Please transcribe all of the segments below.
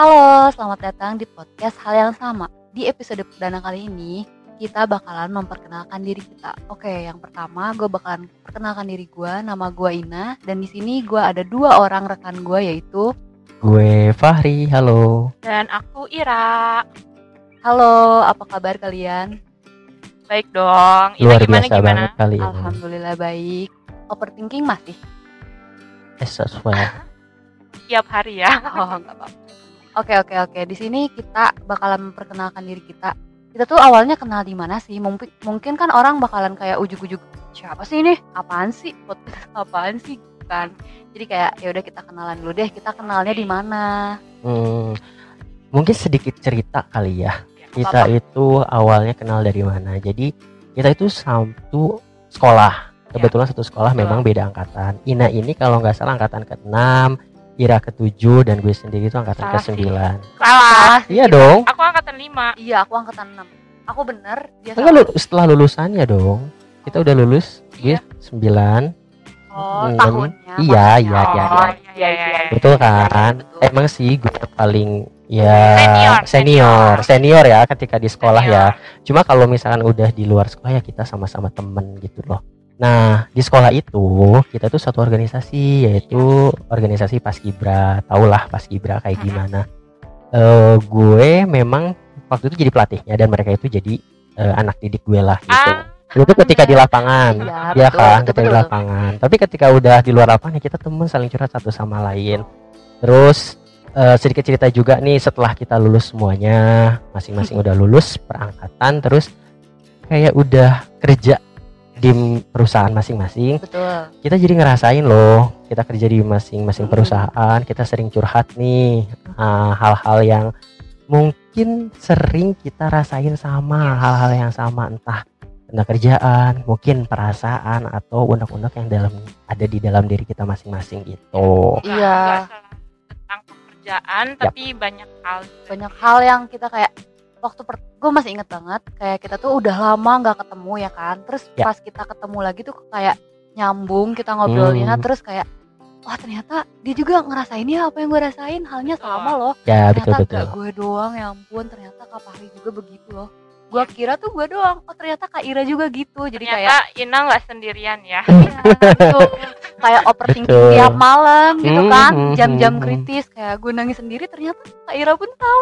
Halo, selamat datang di podcast Hal yang Sama. Di episode perdana kali ini, kita bakalan memperkenalkan diri kita. Oke, yang pertama gue bakalan perkenalkan diri gue, nama gue Ina, dan di sini gue ada dua orang rekan gue yaitu Gue Fahri, halo. Dan aku Ira. Halo, apa kabar kalian? Baik dong. Ina Luar gimana biasa gimana? banget kali ini. Alhamdulillah baik. Overthinking masih? As well. Tiap hari ya. Oh, enggak apa-apa. Oke, oke, oke. Di sini kita bakalan memperkenalkan diri kita. Kita tuh awalnya kenal di mana sih? Mungkin mungkin kan orang bakalan kayak ujuk-ujuk siapa sih ini? Apaan sih? Podcast apaan sih? Kan. Jadi kayak ya udah kita kenalan dulu deh. Kita kenalnya di mana? Hmm, mungkin sedikit cerita kali ya. Kita itu awalnya kenal dari mana? Jadi kita itu satu sekolah. Kebetulan satu sekolah memang beda angkatan. Ina ini kalau nggak salah angkatan ke-6, Ira ke-7 dan gue sendiri itu angkatan Salah ke-9. Salah. Iya dong. Aku angkatan 5. Iya, aku angkatan 6. Aku bener, dia Enggak lu setelah lulusannya dong. Kita udah lulus, gue Iya. 9. Oh, Hmm. tahunnya. Iya, maksudnya. iya, iya, Oh, iya. Iya, iya, iya. Betul kan? Betul. Emang sih gue paling ya Senior, senior, senior ya ketika di sekolah ya. Cuma kalau misalkan udah di luar sekolah ya kita sama-sama temen gitu loh. Nah di sekolah itu kita tuh satu organisasi yaitu organisasi Paskibra. Tahulah Paskibra kayak gimana. Eh gue memang waktu itu jadi pelatihnya dan mereka itu jadi eh, anak didik gue lah gitu. Ah, Itu ketika di lapangan, Iya, ya betul, kan, betul, ketika di lapangan. Tapi ketika udah di luar lapangan ya kita temen saling curhat satu sama lain. Terus eh, sedikit cerita juga nih setelah kita lulus semuanya, masing-masing udah lulus perangkatan, terus kayak udah kerja di perusahaan masing-masing. Betul. Kita jadi ngerasain loh, kita kerja di masing-masing Hmm. perusahaan, kita sering curhat nih ah, hal-hal yang mungkin sering kita rasain sama Yes. hal-hal yang sama entah tentang kerjaan, mungkin perasaan atau unek-unek yang dalam ada di dalam diri kita masing-masing gitu. Iya. tentang pekerjaan, tapi banyak hal. banyak hal yang kita kayak waktu per gue masih inget banget kayak kita tuh udah lama nggak ketemu ya kan terus Ya. pas kita ketemu lagi tuh kayak nyambung kita ngobrolinnya Hmm. terus kayak wah ternyata dia juga ngerasain ya apa yang gue rasain halnya sama loh Ya betul ternyata betul. gak gue doang ya ampun ternyata kak Fahri juga begitu loh gue kira tuh gue doang oh ternyata kak Ira juga gitu jadi kayak Ternyata Ina nggak sendirian ya. Betul. Kayak overthinking Betul. tiap malam gitu Hmm, kan hmm, jam-jam hmm, hmm. kritis kayak gue nangis sendiri ternyata kak Ira pun tahu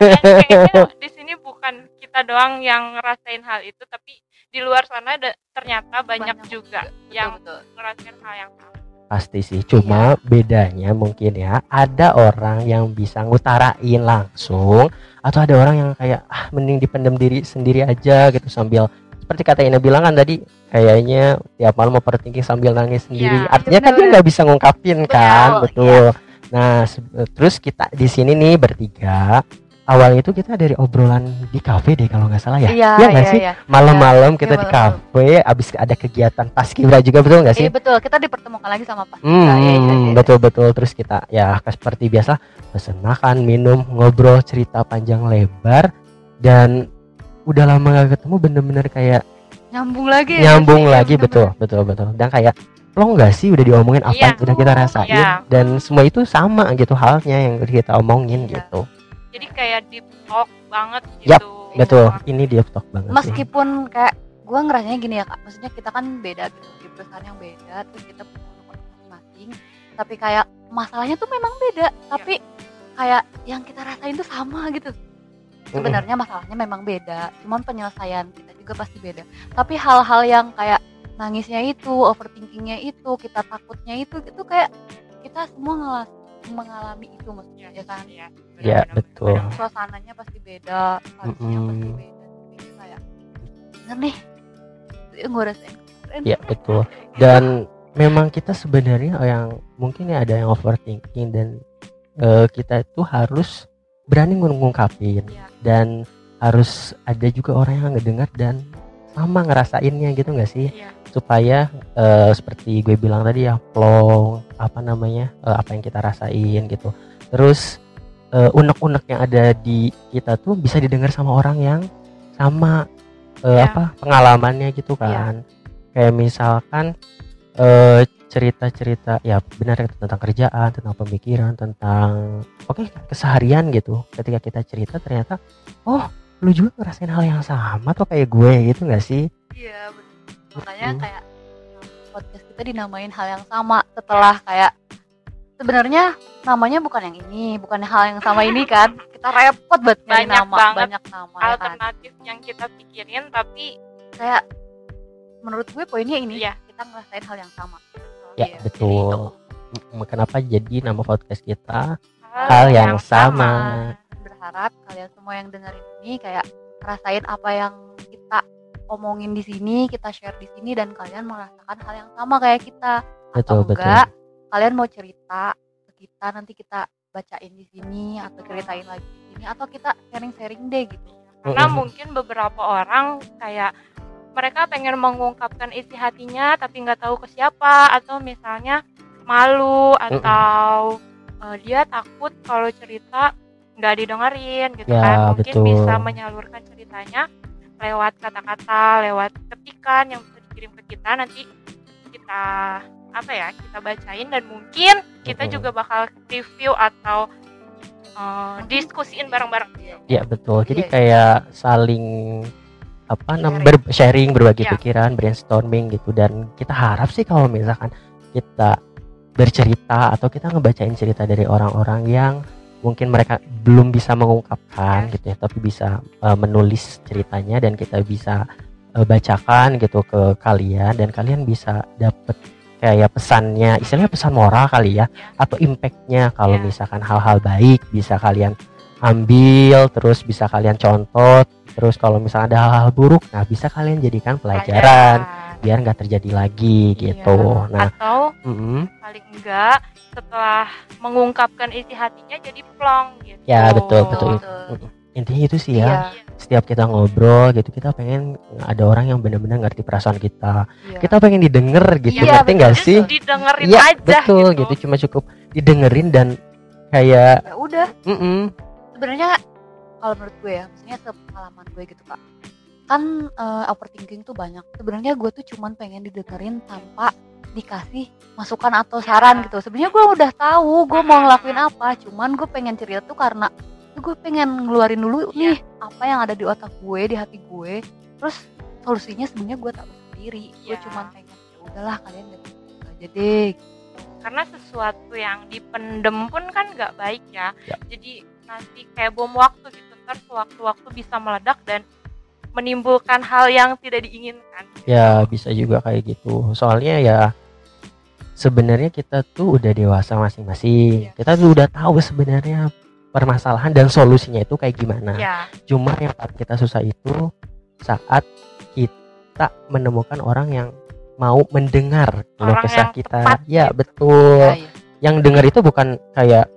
Dan kayaknya di sini bukan kita doang yang ngerasain hal itu, tapi di luar sana ada ternyata banyak, juga yang betul. ngerasain hal yang sama. Pasti sih, cuma bedanya mungkin ya ada orang yang bisa ngutarain langsung atau ada orang yang kayak ah mending dipendam diri sendiri aja gitu sambil seperti kata Ina bilang kan tadi kayaknya tiap malam overthinking sambil nangis sendiri. Iya, Artinya kan dia bener. nggak bisa ngungkapin kan, Betul, betul. Nah, se- terus kita di sini nih bertiga awalnya itu kita dari obrolan di kafe deh kalau nggak salah ya. Iya, Iya nggak iya, sih? iya. Malam-malam kita Iya, di kafe, abis ada kegiatan paskibra juga betul nggak sih? Iya betul, kita dipertemukan lagi sama Pak. Hmm, Iya, iya, iya. betul betul terus kita ya seperti biasa pesen makan, minum, ngobrol, cerita panjang lebar dan udah lama gak ketemu bener-bener kayak Nyambung lagi. ya, nyambung sih? lagi betul betul betul dan kayak lo nggak sih udah diomongin apa Iya. yang udah kita rasain Iya. dan semua itu sama gitu halnya yang udah kita omongin Iya. gitu Jadi kayak deep talk banget Yap, gitu. betul ini dia talk banget sih Meskipun kayak gue ngerasanya gini ya kak, maksudnya kita kan beda gitu di perusahaan yang beda, terus kita punya masing-masing. Tapi kayak masalahnya tuh memang beda, tapi kayak yang kita rasain tuh sama gitu. Sebenarnya masalahnya memang beda, cuman penyelesaian kita juga pasti beda. Tapi hal-hal yang kayak nangisnya itu, overthinkingnya itu, kita takutnya itu, itu kayak kita semua ngelas mengalami itu maksudnya ya kan. Iya, Ya, benar-benar, betul. suasananya pasti beda, kondisinya pasti Mm-mm. beda. Tapi kayak bener nih, gue rasain ya betul dan memang kita sebenarnya yang mungkin ya ada yang overthinking dan eh, kita itu harus berani ngungkapin Iya. dan harus ada juga orang yang ngedengar dan sama ngerasainnya gitu nggak sih Iya. supaya eh, seperti gue bilang tadi ya plong apa namanya eh, apa yang kita rasain gitu terus eh, unek-unek yang ada di kita tuh bisa didengar sama orang yang sama eh, Iya. apa pengalamannya gitu kan kayak misalkan eh cerita-cerita ya benar tentang kerjaan tentang pemikiran tentang oke keseharian gitu ketika kita cerita ternyata oh lu juga ngerasain hal yang sama tuh kayak gue gitu nggak sih iya bener. makanya Mm. kayak podcast kita dinamain hal yang sama setelah kayak sebenarnya namanya bukan yang ini bukan hal yang sama ini kan kita repot banget nyari Banyak nama banget banyak nama ya kan alternatif yang kita pikirin tapi kayak menurut gue poinnya ini Iya. kita ngerasain hal yang sama ya Iya, betul. Mm, kenapa jadi nama podcast kita? Hal, hal yang sama. berharap kalian semua yang dengerin ini kayak ngerasain apa yang kita omongin di sini, kita share di sini dan kalian merasakan hal yang sama kayak kita. betul atau betul enggak, kalian mau cerita ke kita nanti kita bacain di sini atau ceritain lagi di sini atau kita sharing-sharing deh gitu. karena mungkin beberapa orang kayak mereka pengen mengungkapkan isi hatinya tapi nggak tahu ke siapa atau misalnya malu atau eh, dia takut kalau cerita nggak didengerin gitu Ya, kan mungkin betul. bisa menyalurkan ceritanya lewat kata-kata lewat ketikan yang bisa dikirim ke kita nanti kita apa ya kita bacain dan mungkin kita Mm-mm. juga bakal review atau eh, diskusiin bareng-bareng ya betul jadi Iya. kayak saling apa Sharing. ber- sharing berbagi Ya. pikiran brainstorming gitu dan kita harap sih kalau misalkan kita bercerita atau kita ngebacain cerita dari orang-orang yang mungkin mereka belum bisa mengungkapkan Yes. gitu ya tapi bisa uh, menulis ceritanya dan kita bisa uh, bacakan gitu ke kalian dan kalian bisa dapet kayak pesannya istilahnya pesan moral kali ya atau impactnya kalau Ya. misalkan hal-hal baik bisa kalian ambil terus bisa kalian contoh terus kalau misalnya ada hal-hal buruk nah bisa kalian jadikan pelajaran biar nggak terjadi lagi Iya. gitu nah atau mm-mm. paling enggak setelah mengungkapkan isi hatinya jadi plong gitu Ya, betul, Betul. intinya itu sih ya Iya, setiap kita ngobrol gitu kita pengen ada orang yang benar-benar ngerti perasaan kita iya. kita pengen didengar gitu Iya, ngerti betul. nggak sih didengerin Iya aja betul gitu, gitu. cuma cukup didengerin dan kayak ya udah mm-mm, sebenarnya kalau menurut gue ya maksudnya sepengalaman gue gitu kak kan eh, overthinking tuh banyak sebenarnya gue tuh cuman pengen didengerin tanpa dikasih masukan atau saran gitu sebenarnya gue udah tahu gue mau ngelakuin apa cuman gue pengen cerita tuh karena gue pengen ngeluarin dulu Iya. nih apa yang ada di otak gue di hati gue terus solusinya sebenarnya gue tahu sendiri gue Iya. cuman pengen ya udahlah kalian dengerin aja deh karena sesuatu yang dipendem pun kan nggak baik ya. Ya. jadi nanti kayak bom waktu gitu ntar sewaktu-waktu bisa meledak dan menimbulkan hal yang tidak diinginkan. Ya bisa juga kayak gitu. Soalnya ya sebenarnya kita tuh udah dewasa masing-masing. Iya. kita tuh udah tahu sebenarnya permasalahan dan solusinya itu kayak gimana. Ya cuma yang paling kita susah itu saat kita menemukan orang yang mau mendengar keluh kesah kita. tepat ya gitu. betul. Ya, ya. yang dengar itu bukan kayak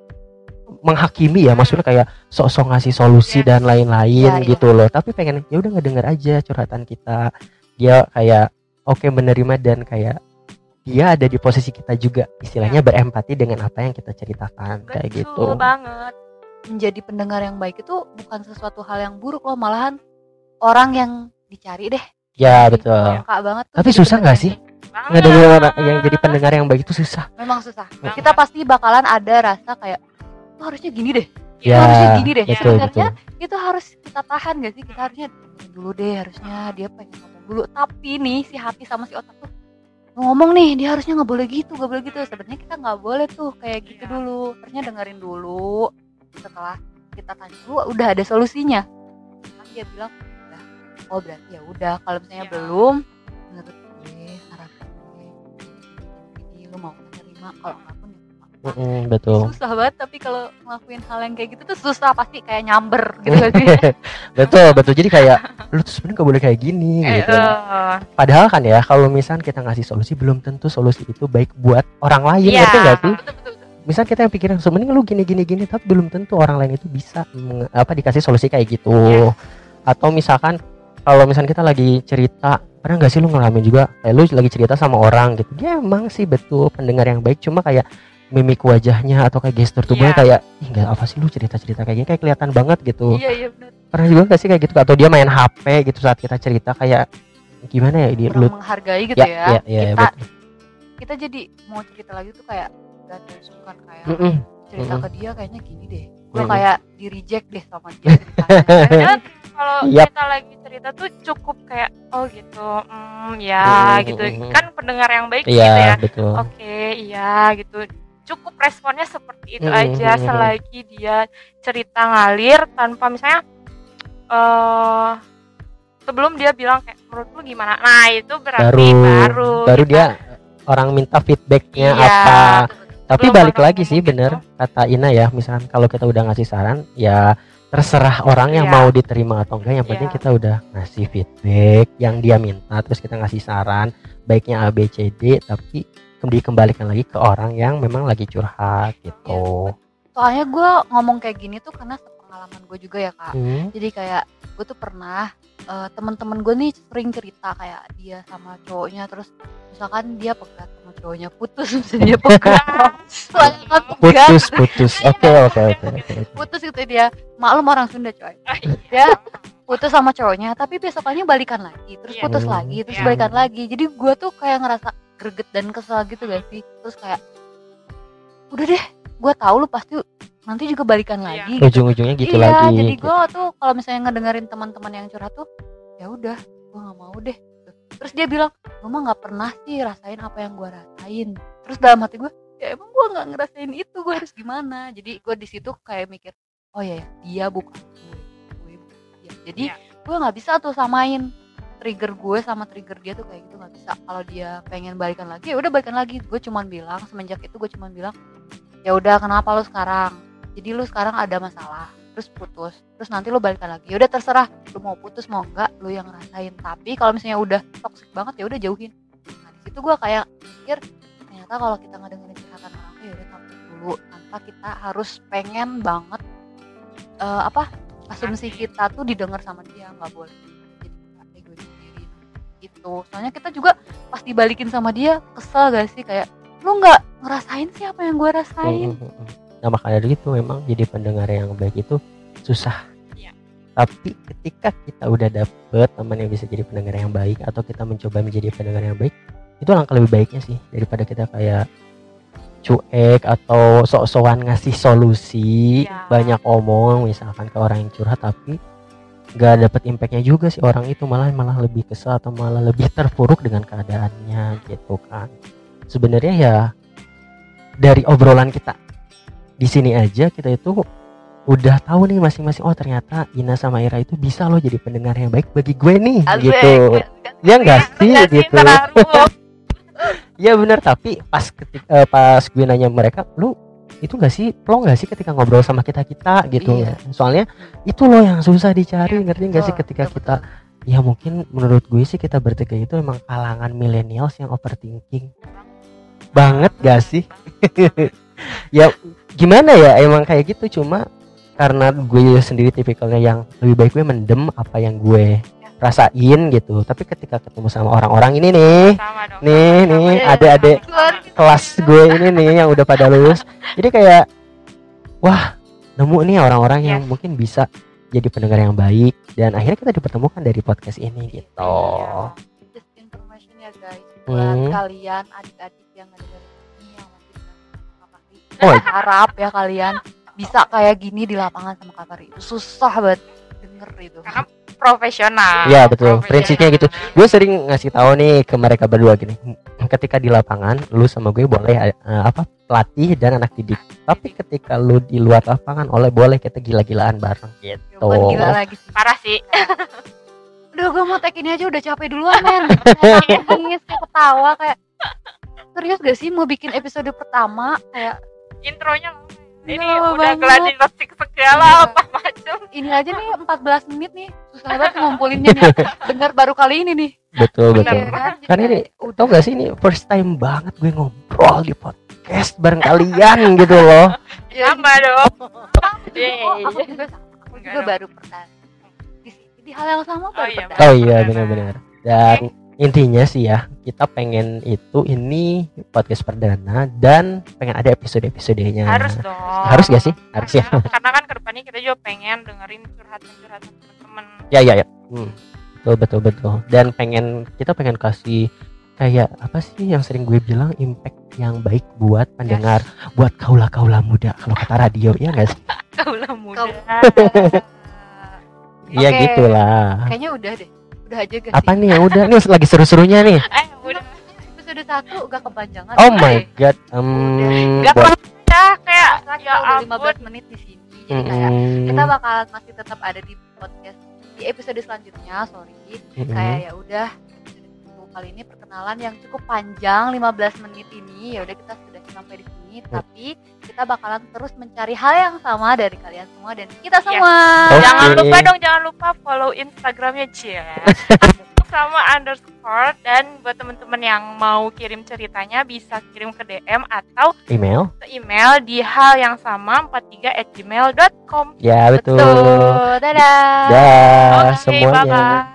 menghakimi ya maksudnya kayak sok-sok ngasih solusi Yes. dan lain-lain Ya, ya. gitu loh. Tapi pengen ya udah ngedenger aja curhatan kita. Dia kayak oke menerima dan kayak dia ada di posisi kita juga. Istilahnya berempati dengan apa yang kita ceritakan kayak betul gitu. banget. Menjadi pendengar yang baik itu bukan sesuatu hal yang buruk loh malahan orang yang dicari deh. Ya Jadi, betul. suka banget tuh tapi susah nggak sih? ngedenger orang yang jadi pendengar yang baik itu susah. Memang susah. Banget. kita pasti bakalan ada rasa kayak "Oh, harusnya gini deh? Ya harusnya gini deh. betul sebenarnya betul. itu harus kita tahan gak sih? Kita harusnya dengerin dulu deh harusnya dia pengen ngomong dulu. Tapi nih si hati sama si otak tuh ngomong nih dia harusnya nggak boleh gitu nggak boleh gitu. Sebenarnya kita nggak boleh tuh kayak gitu Iya. dulu. Harusnya dengerin dulu setelah kita tanya dulu udah ada solusinya. Kan dia bilang udah. Oh berarti ya udah. Kalau misalnya Iya. belum menurut gue saran gue ini lu mau menerima kalau ya. Mm-mm, betul susah banget tapi kalau ngelakuin hal yang kayak gitu tuh susah pasti kayak nyamber gitu gak sih betul betul jadi kayak lu tuh sebenarnya gak boleh kayak gini Eh, gitu eh, padahal kan ya kalau misal kita ngasih solusi belum tentu solusi itu baik buat orang lain Iya. ngerti nggak sih betul betul, betul. misal kita yang pikirin sebenarnya lu gini gini gini tapi belum tentu orang lain itu bisa apa dikasih solusi kayak gitu Yes. atau misalkan kalau misalkan kita lagi cerita pernah nggak sih lu ngalamin juga kayak lu lagi cerita sama orang gitu dia emang sih betul pendengar yang baik cuma kayak mimik wajahnya atau kayak gestur tubuhnya Iya. kayak ih nggak apa sih lu cerita cerita kayak gini kayak kelihatan banget gitu iya iya benar pernah juga nggak sih kayak gitu atau dia main HP gitu saat kita cerita kayak gimana ya di lu menghargai gitu ya ya, ya ya, kita betul. kita jadi mau cerita lagi tuh kayak gak sungkan kayak Mm-mm. cerita Mm-mm. ke dia kayaknya gini deh gue Mm-mm. kayak di reject deh sama dia ceritanya. Kalau kita lagi cerita tuh cukup kayak oh gitu hmm ya Hmm, gitu kan pendengar yang baik gitu Iya ya betul. oke iya gitu cukup responnya seperti itu Hmm, aja selagi dia cerita ngalir tanpa misalnya eh sebelum dia bilang kayak menurut lu gimana nah itu berarti Baru baru baru kita- dia orang minta feedbacknya Iya, apa. Tapi balik lagi sih ngomong bener gitu. kata Ina ya, misalkan kalau kita udah ngasih saran ya terserah orang yang Iya. mau diterima atau enggak. Yang penting Iya. kita udah ngasih feedback yang dia minta, terus kita ngasih saran baiknya A B C D, tapi dikembalikan lagi ke orang yang memang lagi curhat gitu. soalnya gue ngomong kayak gini tuh karena pengalaman gue juga ya kak Hmm. jadi kayak gue tuh pernah eh, temen-temen gue nih sering cerita kayak dia sama cowoknya terus misalkan dia pegat sama cowoknya putus misalnya dia pegat Putus putus. Oke oke oke oke. putus gitu dia maklum orang Sunda coy iya. dia putus sama cowoknya tapi besokannya balikan lagi terus Iya. putus lagi terus Iya. balikan lagi jadi gue tuh kayak ngerasa greget dan kesel gitu gak sih terus kayak udah deh gue tahu lu pasti nanti juga balikan Iya. lagi gitu. Ujung-ujungnya gitu iya lagi. jadi gitu. gue tuh kalau misalnya ngedengerin teman-teman yang curhat tuh ya udah gue nggak mau deh terus dia bilang gue mah nggak pernah sih rasain apa yang gue rasain terus dalam hati gue ya emang gue nggak ngerasain itu gue harus gimana jadi gue di situ kayak mikir oh ya ya, dia bukan gue gue bukan dia jadi Iya. gue nggak bisa tuh samain trigger gue sama trigger dia tuh kayak gitu nggak bisa. Kalau dia pengen balikan lagi ya udah balikan lagi. Gue cuman bilang semenjak itu gue cuman bilang ya udah kenapa lu sekarang? Jadi lu sekarang ada masalah terus putus terus nanti lu balikan lagi. Ya udah terserah lu mau putus mau enggak lu yang ngerasain tapi kalau misalnya udah toxic banget ya udah jauhin. Nah di situ gue kayak mikir ternyata kalau kita ngedengerin curhatan orang tuh ya udah tampil dulu tanpa kita harus pengen banget eh, apa asumsi kita tuh didengar sama dia nggak boleh gitu soalnya kita juga pas dibalikin sama dia kesel gak sih kayak lu nggak ngerasain sih apa yang gue rasain Mm, mm, mm. Nah makanya dari itu memang jadi pendengar yang baik itu susah. Iya. Tapi ketika kita udah dapet teman yang bisa jadi pendengar yang baik atau kita mencoba menjadi pendengar yang baik, itu langkah lebih baiknya sih daripada kita kayak cuek atau sok-sokan ngasih solusi Iya. banyak omong misalkan ke orang yang curhat tapi nggak dapet impactnya juga sih orang itu malah malah lebih kesel atau malah lebih terpuruk dengan keadaannya gitu kan. Sebenarnya ya dari obrolan kita di sini aja kita itu udah tahu nih masing-masing oh ternyata Ina sama Ira itu bisa loh jadi pendengar yang baik bagi gue nih Asik, gitu. Ya enggak sih gitu. Ya bener tapi pas ketika eh, pas gue nanya mereka lu itu gak sih? Plong gak sih ketika ngobrol sama kita kita gitu? Iya. soalnya itu loh yang susah dicari Iya, ngerti gak sih Betul, ketika betul, kita betul. ya mungkin menurut gue sih kita bertiga itu emang kalangan millennials yang overthinking. Banget gak sih? Ya gimana ya? Emang kayak gitu cuma karena gue sendiri tipikalnya yang lebih baik gue mendem apa yang gue rasain gitu. Tapi ketika ketemu sama orang-orang ini nih Sama dong, Nih, sama, nih, Iya, adik-adik. Kelas gue ini nih yang udah pada lulus jadi kayak wah nemu nih orang-orang yang Yes. mungkin bisa jadi pendengar yang baik dan akhirnya kita dipertemukan dari podcast ini gitu Iya. just information ya guys buat Hmm. kalian adik-adik yang ngedengerin ini yang masih. Oh. harap ya kalian bisa kayak gini di lapangan sama Kak susah banget denger itu. Karena profesional. Iya, betul. Profesional. Prinsipnya gitu. gue sering ngasih tahu nih ke mereka berdua gini ketika di lapangan lu sama gue boleh eh, apa pelatih dan anak didik. Tapi ketika lu di luar lapangan oleh boleh kita gila-gilaan bareng gitu. Gila lagi. Sih parah sih. Udah gue mau tag ini aja udah capek duluan men. Nangis kayak ketawa kayak. Serius gak sih mau bikin episode pertama? Kayak intronya lama. Ini Lama udah gladi toxic segala Iya. apa macam. Ini aja nih 14 menit nih. Susah banget ngumpulinnya nih. Dengar baru kali ini nih. Betul Bener. betul. Iya kan? Kan ini tau gak sih ini first time banget gue ngobrol di podcast bareng kalian gitu loh. Ya, sama dong. Oh, aku juga sama. Aku juga baru pernah di, di hal yang sama baru iya, pernah. oh iya benar-benar. Dan intinya sih ya kita pengen itu ini podcast perdana dan pengen ada episode-episodenya harus dong harus gak sih harus ya Karena- karena kan ke depannya kita juga pengen dengerin curhatan-curhatan teman-teman ya ya ya hmm. betul betul betul dan pengen kita pengen kasih kayak apa sih yang sering gue bilang impact yang baik buat pendengar, buat kaula-kaula muda kalau kata radio ya guys. Kaulah muda. Iya Oke. gitulah. Kayaknya udah deh. Udah aja gak Apa sih? nih yang udah nih lagi seru-serunya nih. Eh, udah. Episode satu gak kepanjangan. Oh my god. Um, Gak buat- apa-apa kayak Masa ya kita udah ampun. 15 menit di sini. Jadi kayak Mm-mm. kita bakalan masih tetap ada di podcast di episode selanjutnya, sorry. Mm-mm. Kayak ya udah episode kali ini perkenalan yang cukup panjang 15 menit ini. Ya udah kita sudah sampai di sini, tapi kita bakalan terus mencari hal yang sama dari kalian semua dan kita Yes. semua. Oke. Jangan lupa dong, jangan lupa follow Instagramnya Cia. sama underscore dan buat teman-teman yang mau kirim ceritanya bisa kirim ke DM atau email. ke email di hal yang sama 43 at gmail.com Ya betul. Betul. Dadah. Dah Oke, semuanya. bye-bye.